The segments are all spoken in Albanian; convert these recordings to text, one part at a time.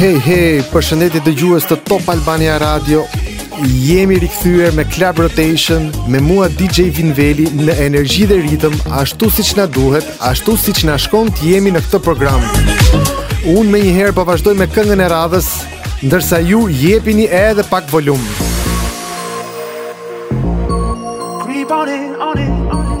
Hey, hey, përshëndetje dëgjues të Top Albania Radio Jemi rikthyer me Club Rotation Me mua DJ Vinveli në energji dhe ritëm Ashtu siç na duhet, ashtu siç na shkon të jemi në këtë program Unë menjëherë po vazhdoj me këngën e radhës Ndërsa ju jepini edhe pak volum Creep on it, on it, on it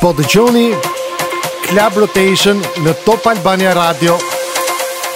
Po dëgjoni Club Rotation në Top Albania Radio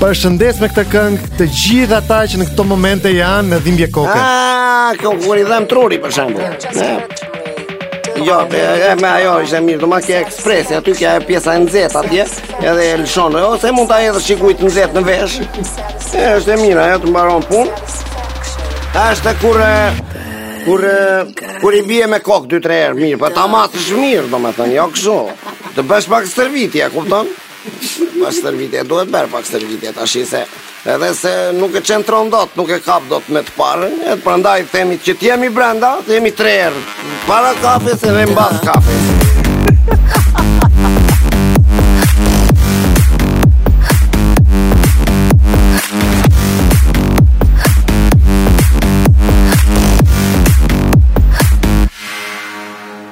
Përshëndes me këtë këngë të gjithë ata që në këto momente janë në dhimbje koke. Ah, kjo kur i dhemb truri për shembull. Jo, e, e, me ajo ishte mirë, do ma ke ekspresi, aty ka pjesa e nxehtë atje, edhe e lëshonë, ose mund ta edhe ujët e nxehtë në vesh, e, është e mirë, ajo të mbaron punë, a është kur, kur, kur i bie me kokë dy tre herë, mirë, po po ta masësh mirë, domethënë, jo këshu, të bësh pak stërvitje, e kupton? Pak stërvitje, duhet bërë pak stërvitje tashi se edhe se nuk e qendron dot, nuk e kap dot me të parën, e prandaj themi që të jemi brenda, themi tre herë, para kafes edhe mbas kafes.